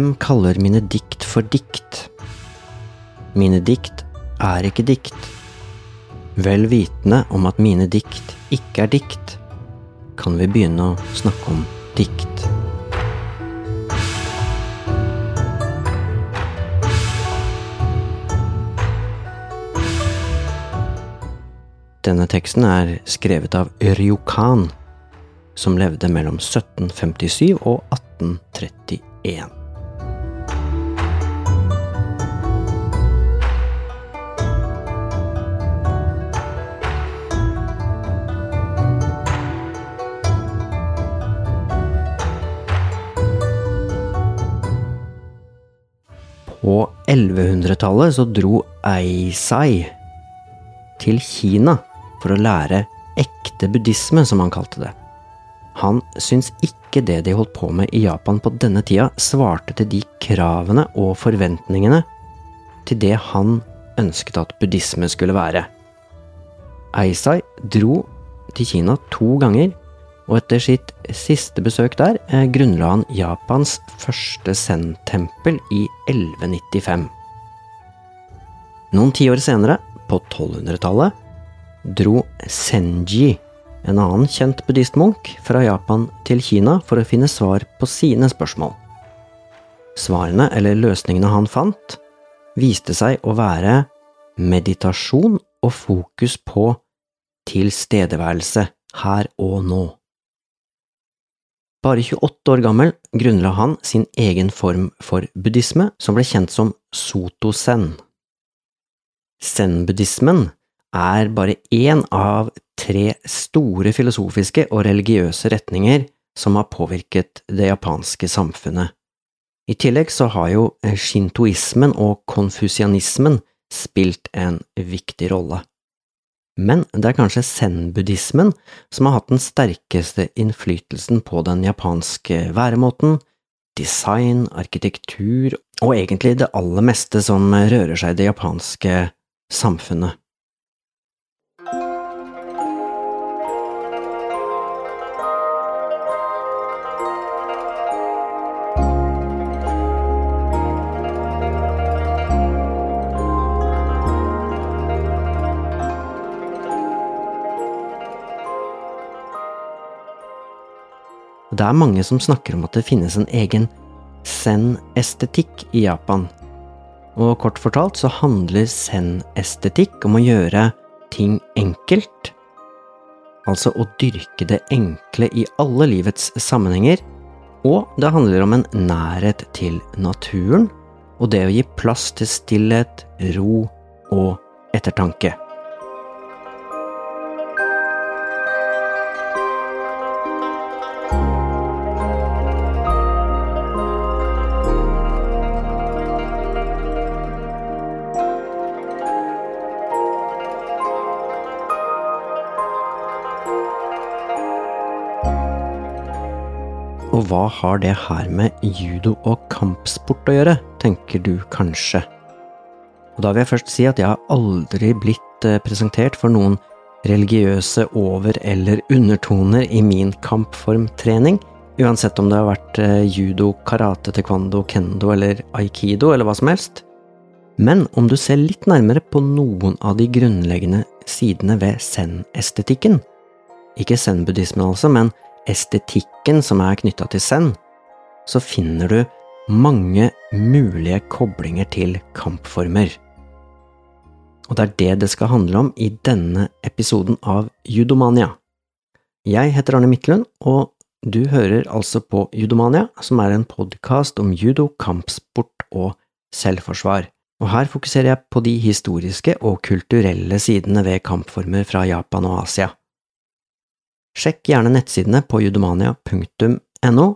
Hvem kaller mine dikt for dikt? Mine dikt er ikke dikt. Vel vitende om at mine dikt ikke er dikt, kan vi begynne å snakke om dikt. Denne teksten er skrevet av Rjukan, som levde mellom 1757 og 1831. 1100-tallet så dro Eisai til Kina for å lære ekte buddhisme, som han kalte det. Han syntes ikke det de holdt på med i Japan på denne tida, svarte til de kravene og forventningene til det han ønsket at buddhisme skulle være. Eisai dro til Kina to ganger, og etter sitt siste besøk der eh, grunnla han Japans første zen-tempel i 1195. Noen tiår senere, på 1200-tallet, dro Senji, en annen kjent buddhistmunk, fra Japan til Kina for å finne svar på sine spørsmål. Svarene, eller løsningene han fant, viste seg å være meditasjon og fokus på tilstedeværelse her og nå. Bare 28 år gammel grunnla han sin egen form for buddhisme, som ble kjent som soto-zen. Zen-buddhismen er bare én av tre store filosofiske og religiøse retninger som har påvirket det japanske samfunnet. I tillegg så har jo shintoismen og konfusianismen spilt en viktig rolle. Men det er kanskje zen-buddhismen som har hatt den sterkeste innflytelsen på den japanske væremåten, design, arkitektur og egentlig det aller meste som rører seg i det japanske samfunnet. Det er mange som snakker om at det finnes en egen zen-estetikk i Japan. Og kort fortalt så handler zen-estetikk om å gjøre ting enkelt. Altså å dyrke det enkle i alle livets sammenhenger. Og det handler om en nærhet til naturen, og det å gi plass til stillhet, ro og ettertanke. Hva har det her med judo og kampsport å gjøre, tenker du kanskje. Og da vil jeg først si at jeg har aldri blitt presentert for noen religiøse over- eller undertoner i min kampformtrening, uansett om det har vært judo, karate, taekwondo, kendo eller aikido eller hva som helst. Men om du ser litt nærmere på noen av de grunnleggende sidene ved zen-estetikken, ikke zen-buddhismen altså, men estetikken som er knytta til zen, så finner du mange mulige koblinger til kampformer. Og det er det det skal handle om i denne episoden av Judomania. Jeg heter Arne Midtlund, og du hører altså på Judomania, som er en podkast om judo, kampsport og selvforsvar. Og her fokuserer jeg på de historiske og kulturelle sidene ved kampformer fra Japan og Asia. Sjekk gjerne nettsidene på judomania.no.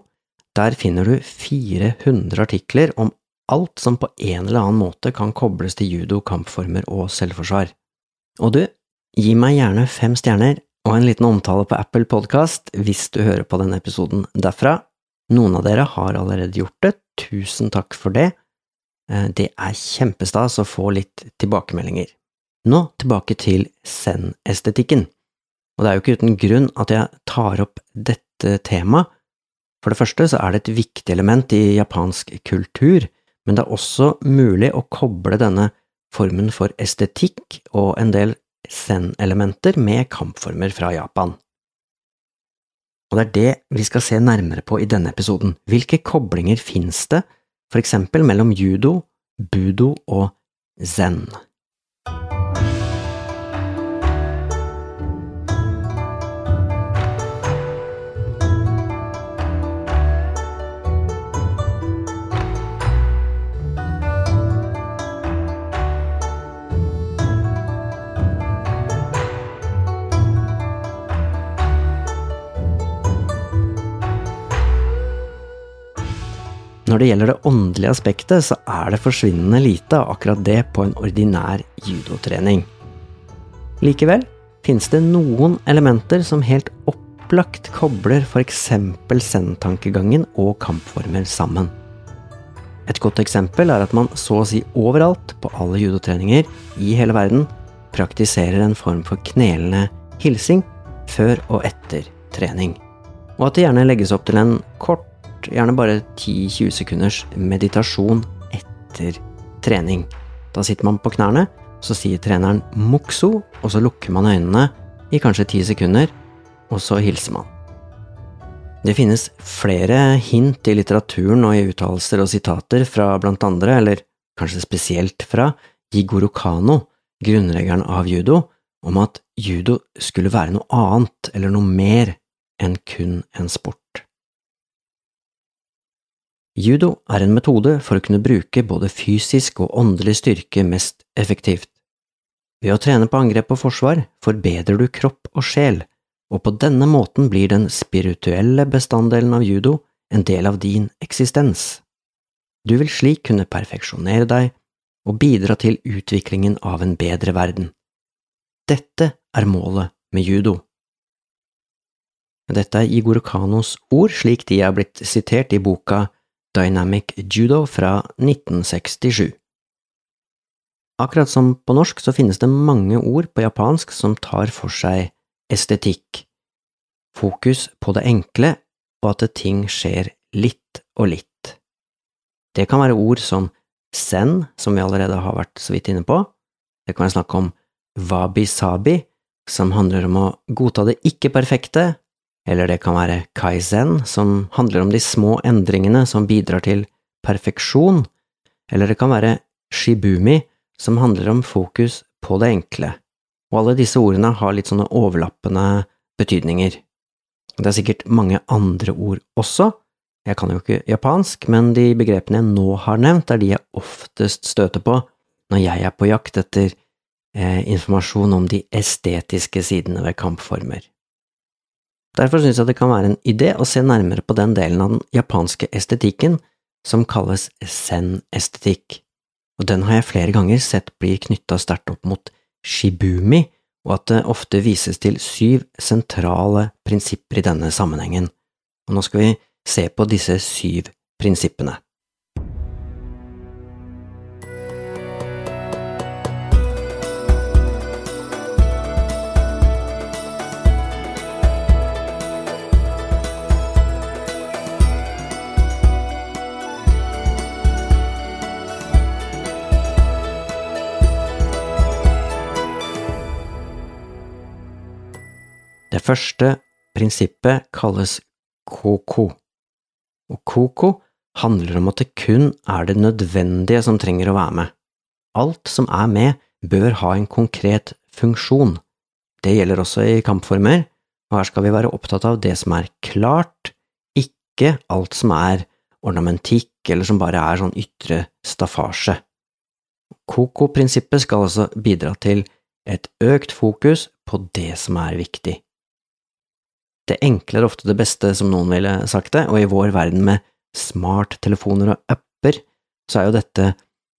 Der finner du 400 artikler om alt som på en eller annen måte kan kobles til judo, kampformer og selvforsvar. Og du, gi meg gjerne fem stjerner og en liten omtale på Apple Podkast hvis du hører på denne episoden derfra. Noen av dere har allerede gjort det, tusen takk for det. Det er kjempestas å få litt tilbakemeldinger. Nå tilbake til zen-estetikken. Og det er jo ikke uten grunn at jeg tar opp dette temaet, For det første så er det et viktig element i japansk kultur, men det er også mulig å koble denne formen for estetikk og en del zen-elementer med kampformer fra Japan. Og det er det vi skal se nærmere på i denne episoden. Hvilke koblinger finnes det, for eksempel mellom judo, budo og zen? Når det gjelder det åndelige aspektet, så er det forsvinnende lite av akkurat det på en ordinær judotrening. Likevel finnes det noen elementer som helt opplagt kobler f.eks. zen-tankegangen og kampformer sammen. Et godt eksempel er at man så å si overalt på alle judotreninger i hele verden praktiserer en form for knelende hilsing før og etter trening, og at det gjerne legges opp til en kort gjerne bare 10-20 sekunders meditasjon etter trening. Da sitter man på knærne, så sier treneren mokso, og så lukker man øynene i kanskje 10 sekunder, og så hilser man. Det finnes flere hint i litteraturen og i uttalelser og sitater fra blant andre, eller kanskje spesielt fra, Jigoro Kano, grunnleggeren av judo, om at judo skulle være noe annet eller noe mer enn kun en sport. Judo er en metode for å kunne bruke både fysisk og åndelig styrke mest effektivt. Ved å trene på angrep og forsvar forbedrer du kropp og sjel, og på denne måten blir den spirituelle bestanddelen av judo en del av din eksistens. Du vil slik kunne perfeksjonere deg og bidra til utviklingen av en bedre verden. Dette er målet med judo. Dette er Igor Kanos ord slik de er blitt sitert i boka Dynamic Judo fra 1967. Akkurat som på norsk så finnes det mange ord på japansk som tar for seg estetikk, fokus på det enkle og at ting skjer litt og litt. Det kan være ord som zen, som vi allerede har vært så vidt inne på, det kan være snakk om wabi-sabi, som handler om å godta det ikke-perfekte eller det kan være kaizen, som handler om de små endringene som bidrar til perfeksjon, eller det kan være shibumi, som handler om fokus på det enkle, og alle disse ordene har litt sånne overlappende betydninger. Det er sikkert mange andre ord også, jeg kan jo ikke japansk, men de begrepene jeg nå har nevnt, er de jeg oftest støter på når jeg er på jakt etter eh, informasjon om de estetiske sidene ved kampformer. Derfor synes jeg det kan være en idé å se nærmere på den delen av den japanske estetikken som kalles zen-estetikk, og den har jeg flere ganger sett bli knytta sterkt opp mot shibumi, og at det ofte vises til syv sentrale prinsipper i denne sammenhengen. Og nå skal vi se på disse syv prinsippene. Det første prinsippet kalles koko, og koko handler om at det kun er det nødvendige som trenger å være med. Alt som er med, bør ha en konkret funksjon. Det gjelder også i kampformer, og her skal vi være opptatt av det som er klart, ikke alt som er ornamentikk eller som bare er sånn ytre staffasje. Koko-prinsippet skal altså bidra til et økt fokus på det som er viktig. Det enkle er ofte det beste, som noen ville sagt det, og i vår verden med smarttelefoner og apper, så er jo dette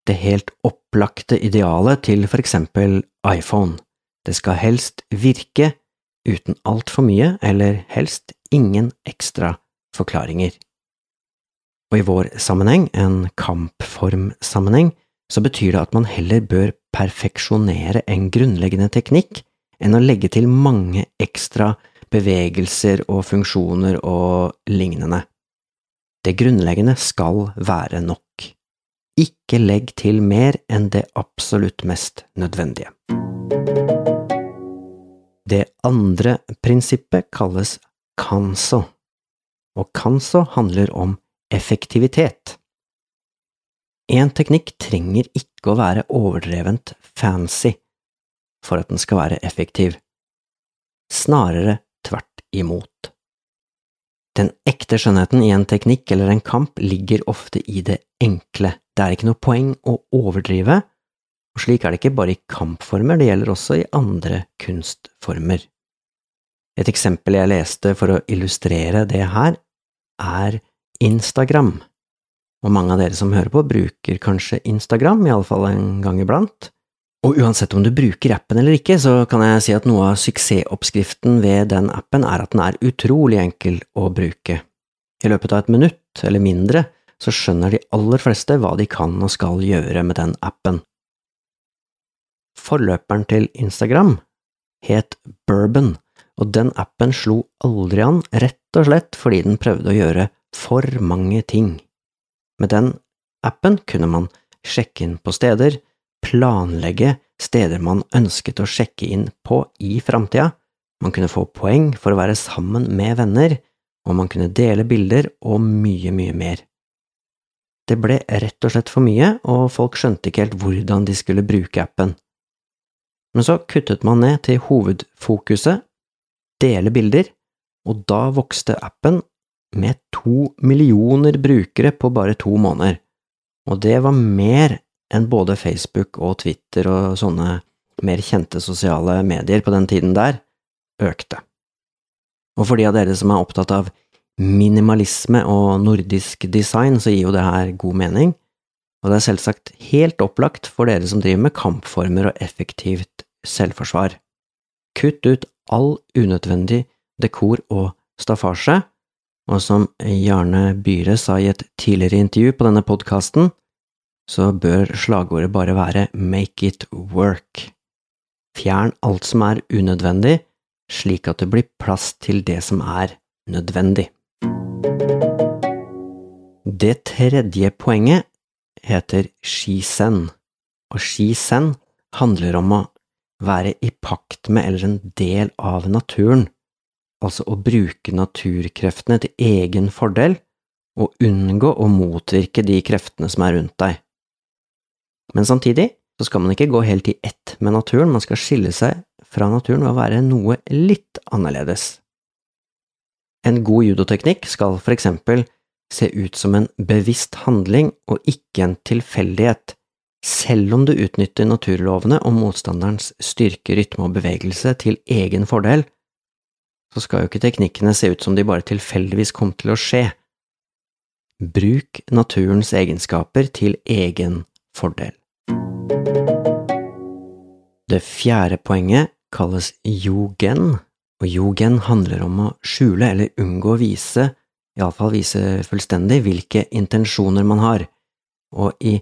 det helt opplagte idealet til for eksempel iPhone. Det skal helst virke uten altfor mye, eller helst ingen ekstra forklaringer. Og i vår sammenheng, en kampformsammenheng, så betyr det at man heller bør perfeksjonere en grunnleggende teknikk enn å legge til mange ekstra bevegelser og funksjoner og lignende. Det grunnleggende skal være nok. Ikke legg til mer enn det absolutt mest nødvendige. Det andre prinsippet kalles kanso, og kanso handler om effektivitet. En teknikk trenger ikke å være overdrevent fancy for at den skal være effektiv, snarere imot. Den ekte skjønnheten i en teknikk eller en kamp ligger ofte i det enkle, det er ikke noe poeng å overdrive, og slik er det ikke bare i kampformer, det gjelder også i andre kunstformer. Et eksempel jeg leste for å illustrere det her, er Instagram og mange av dere som hører på, bruker kanskje Instagram, iallfall en gang iblant. Og uansett om du bruker appen eller ikke, så kan jeg si at noe av suksessoppskriften ved den appen er at den er utrolig enkel å bruke. I løpet av et minutt, eller mindre, så skjønner de aller fleste hva de kan og skal gjøre med den appen. Forløperen til Instagram het Bourbon, og den appen slo aldri an, rett og slett fordi den prøvde å gjøre for mange ting. Med den appen kunne man sjekke inn på steder, planlegge steder man ønsket å sjekke inn på i framtida, man kunne få poeng for å være sammen med venner, og man kunne dele bilder og mye, mye mer. Det ble rett og slett for mye, og folk skjønte ikke helt hvordan de skulle bruke appen. Men så kuttet man ned til hovedfokuset, dele bilder, og da vokste appen med to millioner brukere på bare to måneder, og det var mer enn både Facebook og Twitter og sånne mer kjente sosiale medier på den tiden der økte. Og for de av dere som er opptatt av minimalisme og nordisk design, så gir jo det her god mening, og det er selvsagt helt opplagt for dere som driver med kampformer og effektivt selvforsvar. Kutt ut all unødvendig dekor og staffasje, og som Jarne Byhre sa i et tidligere intervju på denne podkasten, så bør slagordet bare være Make it work. Fjern alt som er unødvendig, slik at det blir plass til det som er nødvendig. Det tredje poenget heter shisen, og shisen handler om å være i pakt med eller en del av naturen altså å bruke naturkreftene til egen fordel, og unngå å motvirke de kreftene som er rundt deg. Men samtidig så skal man ikke gå helt i ett med naturen, man skal skille seg fra naturen ved å være noe litt annerledes. En god judoteknikk skal for eksempel se ut som en bevisst handling og ikke en tilfeldighet, selv om du utnytter naturlovene og motstanderens styrke, rytme og bevegelse til egen fordel, så skal jo ikke teknikkene se ut som de bare tilfeldigvis kom til å skje. Bruk naturens egenskaper til egen fordel. Det fjerde poenget kalles yogen, og yogen handler om å skjule eller unngå å vise, iallfall vise fullstendig, hvilke intensjoner man har, og i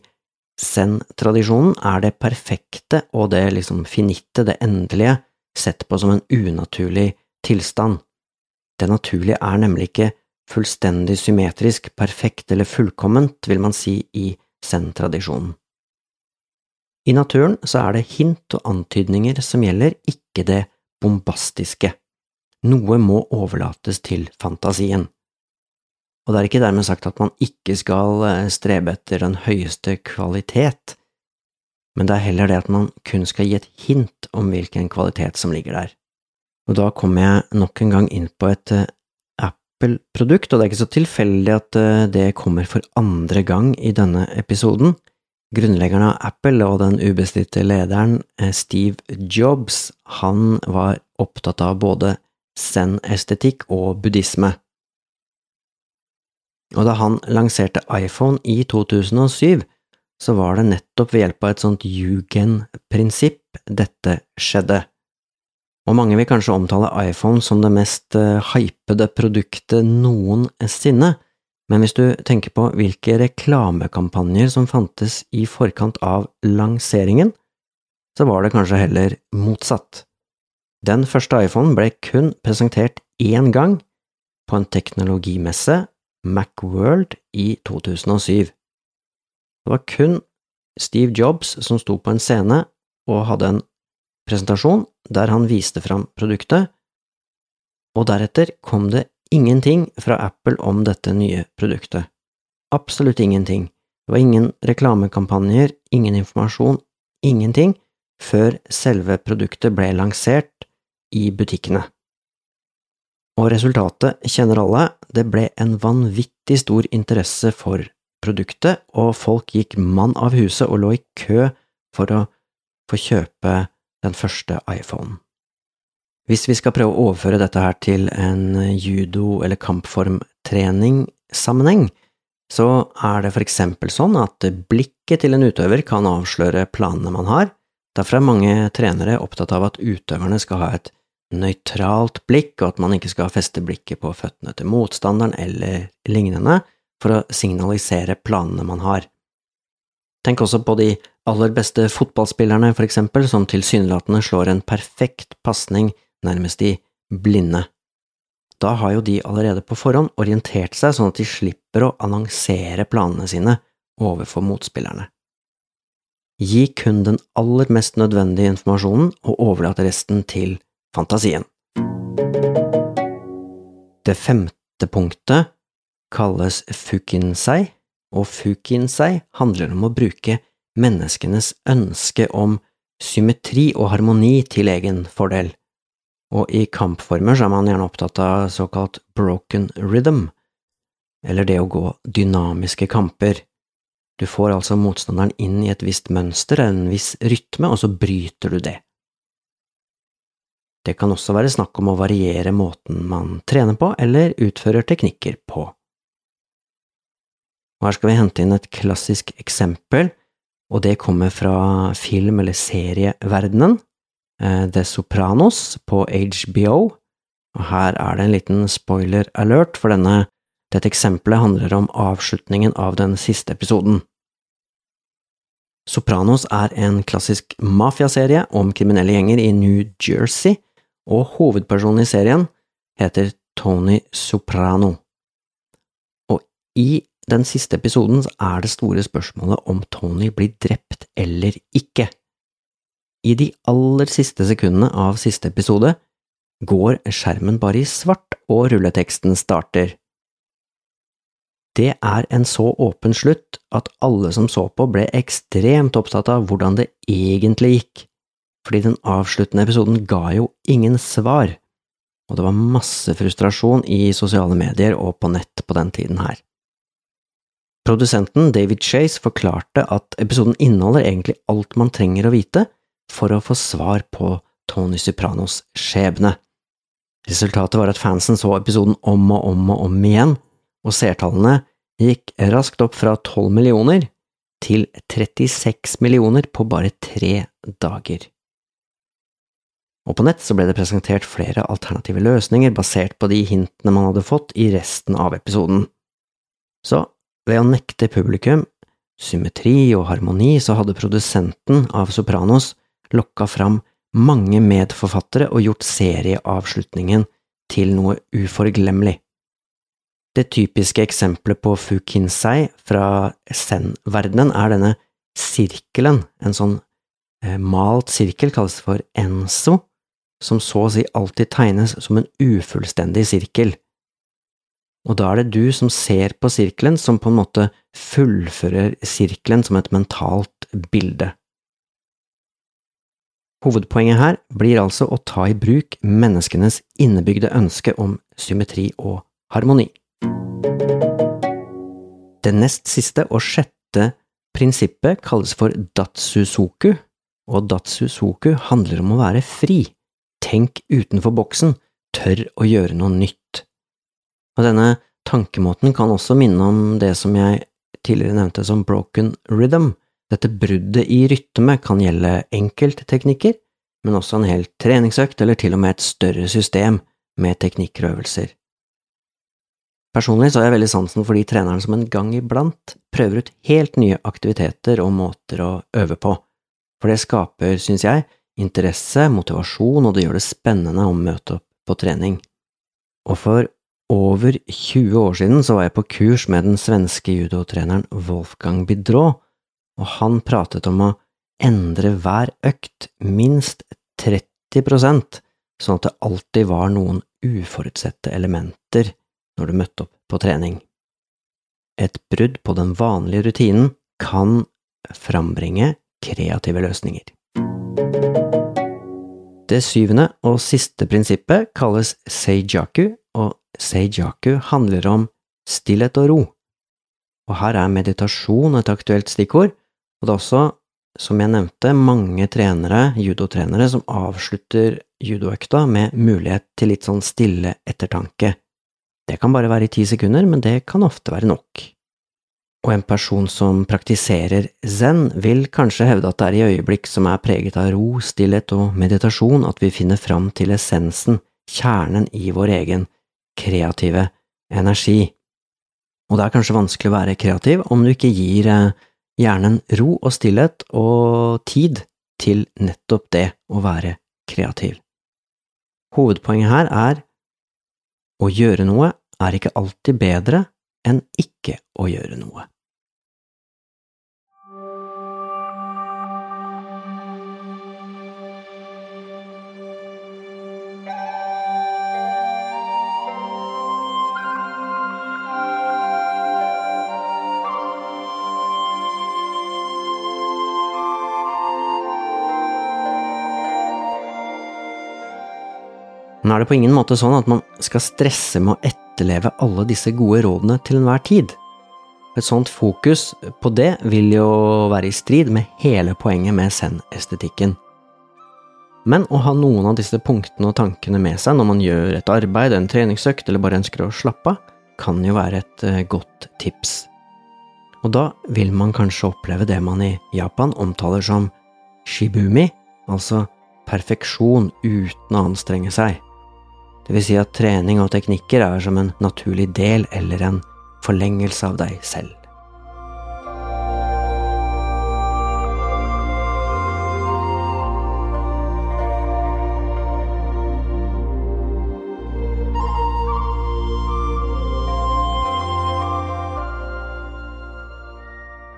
zen-tradisjonen er det perfekte og det liksom finitte, det endelige, sett på som en unaturlig tilstand. Det naturlige er nemlig ikke fullstendig symmetrisk, perfekt eller fullkomment, vil man si i zen-tradisjonen. I naturen så er det hint og antydninger som gjelder, ikke det bombastiske. Noe må overlates til fantasien. Og det er ikke dermed sagt at man ikke skal eh, strebe etter den høyeste kvalitet, men det er heller det at man kun skal gi et hint om hvilken kvalitet som ligger der. Og da kom jeg nok en gang inn på et uh, Apple-produkt, og det er ikke så tilfeldig at uh, det kommer for andre gang i denne episoden. Grunnleggeren av Apple og den ubestridte lederen, uh, Steve Jobs, han var opptatt av både zen-estetikk og buddhisme. Og da han lanserte iPhone i 2007, så var det nettopp ved hjelp av et sånt Yugen-prinsipp dette skjedde og mange vil kanskje omtale iPhone som det mest uh, hypede produktet noensinne, men hvis du tenker på hvilke reklamekampanjer som fantes i forkant av lanseringen, så var det kanskje heller motsatt. Den første iPhone ble kun presentert én gang, på en teknologimesse, Macworld i 2007. Det var kun Steve Jobs som sto på en scene og hadde en presentasjon der han viste fram produktet, og deretter kom det ingenting fra Apple om dette nye produktet. Absolutt ingenting. Det var ingen reklamekampanjer, ingen informasjon, ingenting, før selve produktet ble lansert i butikkene. Og resultatet kjenner alle, det ble en vanvittig stor interesse for produktet, og folk gikk mann av huset og lå i kø for å få kjøpe den første iPhonen. Hvis vi skal prøve å overføre dette her til en judo- eller kampformtrening-sammenheng, så er det for eksempel sånn at blikket til en utøver kan avsløre planene man har, derfor er mange trenere opptatt av at utøverne skal ha et nøytralt blikk, og at man ikke skal feste blikket på føttene til motstanderen eller lignende, for å signalisere planene man har. Tenk også på de aller beste fotballspillerne, for eksempel, som tilsynelatende slår en perfekt pasning nærmest i blinde. Da har jo de allerede på forhånd orientert seg sånn at de slipper å annonsere planene sine overfor motspillerne. Gi kun den aller mest nødvendige informasjonen og overlat resten til fantasien. Det femte punktet kalles fukinsei, og fukinsei handler om å bruke menneskenes ønske om symmetri og harmoni til egen fordel og i kampformer så er man gjerne opptatt av såkalt broken rhythm, eller det å gå dynamiske kamper. Du får altså motstanderen inn i et visst mønster, en viss rytme, og så bryter du det. Det kan også være snakk om å variere måten man trener på eller utfører teknikker på. Og her skal vi hente inn et klassisk eksempel, og det kommer fra film- eller serieverdenen, The Sopranos på HBO, og her er det en liten spoiler alert, for denne, dette eksempelet handler om avslutningen av den siste episoden. Sopranos er en klassisk mafiaserie om kriminelle gjenger i New Jersey, og hovedpersonen i serien heter Tony Soprano. Og i den siste episoden er det store spørsmålet om Tony blir drept eller ikke. I de aller siste sekundene av siste episode går skjermen bare i svart, og rulleteksten starter. Det er en så åpen slutt at alle som så på, ble ekstremt opptatt av hvordan det egentlig gikk, fordi den avsluttende episoden ga jo ingen svar, og det var masse frustrasjon i sosiale medier og på nett på den tiden her. Produsenten David Chase forklarte at episoden inneholder egentlig alt man trenger å vite, for å få svar på Tony Sopranos skjebne. Resultatet var at fansen så episoden om og om og om igjen, og seertallene gikk raskt opp fra 12 millioner til 36 millioner på bare tre dager. Og på nett så ble det presentert flere alternative løsninger basert på de hintene man hadde fått i resten av episoden. Så ved å nekte publikum symmetri og harmoni, så hadde produsenten av Sopranos lokka fram mange medforfattere og gjort serieavslutningen til noe uforglemmelig. Det typiske eksempelet på Fukinsei fra zen-verdenen er denne sirkelen, en sånn eh, malt sirkel kalles for enso, som så å si alltid tegnes som en ufullstendig sirkel. Og da er det du som ser på sirkelen, som på en måte fullfører sirkelen som et mentalt bilde. Hovedpoenget her blir altså å ta i bruk menneskenes innebygde ønske om symmetri og harmoni. Det nest siste og sjette prinsippet kalles for datsusoku, og datsusoku handler om å være fri. Tenk utenfor boksen, tør å gjøre noe nytt. Og denne tankemåten kan også minne om det som jeg tidligere nevnte som broken rhythm, dette bruddet i rytme kan gjelde enkeltteknikker, men også en hel treningsøkt eller til og med et større system med teknikker og øvelser. Personlig så har jeg veldig sansen for de trenerne som en gang iblant prøver ut helt nye aktiviteter og måter å øve på, for det skaper, synes jeg, interesse, motivasjon, og det gjør det spennende å møte opp på trening. Og for over 20 år siden så var jeg på kurs med den svenske judotreneren Wolfgang Bidraa, og han pratet om å endre hver økt minst 30% sånn at det alltid var noen uforutsette elementer når du møtte opp på trening. Et brudd på den vanlige rutinen kan frambringe kreative løsninger. Det syvende og siste prinsippet kalles seijaku, og seijaku handler om stillhet og ro. Og her er meditasjon et aktuelt stikkord, og det er også, som jeg nevnte, mange trenere, judotrenere, som avslutter judoøkta med mulighet til litt sånn stille ettertanke. Det kan bare være i ti sekunder, men det kan ofte være nok. Og en person som praktiserer zen, vil kanskje hevde at det er i øyeblikk som er preget av ro, stillhet og meditasjon at vi finner fram til essensen, kjernen i vår egen kreative energi. Og det er kanskje vanskelig å være kreativ om du ikke gir eh, hjernen ro og stillhet og tid til nettopp det å være kreativ. Hovedpoenget her er å gjøre noe er ikke alltid bedre enn ikke å gjøre noe. Nå er det på ingen måte sånn at man skal stresse med å etterleve alle disse gode rådene til enhver tid. Et sånt fokus på det vil jo være i strid med hele poenget med zen-estetikken. Men å ha noen av disse punktene og tankene med seg når man gjør et arbeid, en treningsøkt eller bare ønsker å slappe av, kan jo være et eh, godt tips. Og da vil man kanskje oppleve det man i Japan omtaler som shibumi, altså perfeksjon uten å anstrenge seg. Det vil si at trening og teknikker er som en naturlig del eller en forlengelse av deg selv.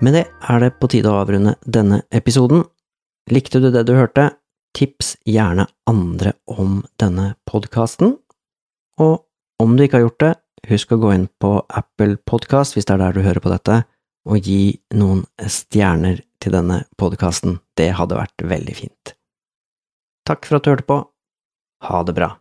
Med det er det på tide å avrunde denne episoden. Likte du det du hørte? Tips gjerne andre om denne podkasten. Og om du ikke har gjort det, husk å gå inn på Apple Podkast hvis det er der du hører på dette, og gi noen stjerner til denne podkasten. Det hadde vært veldig fint. Takk for at du hørte på. Ha det bra.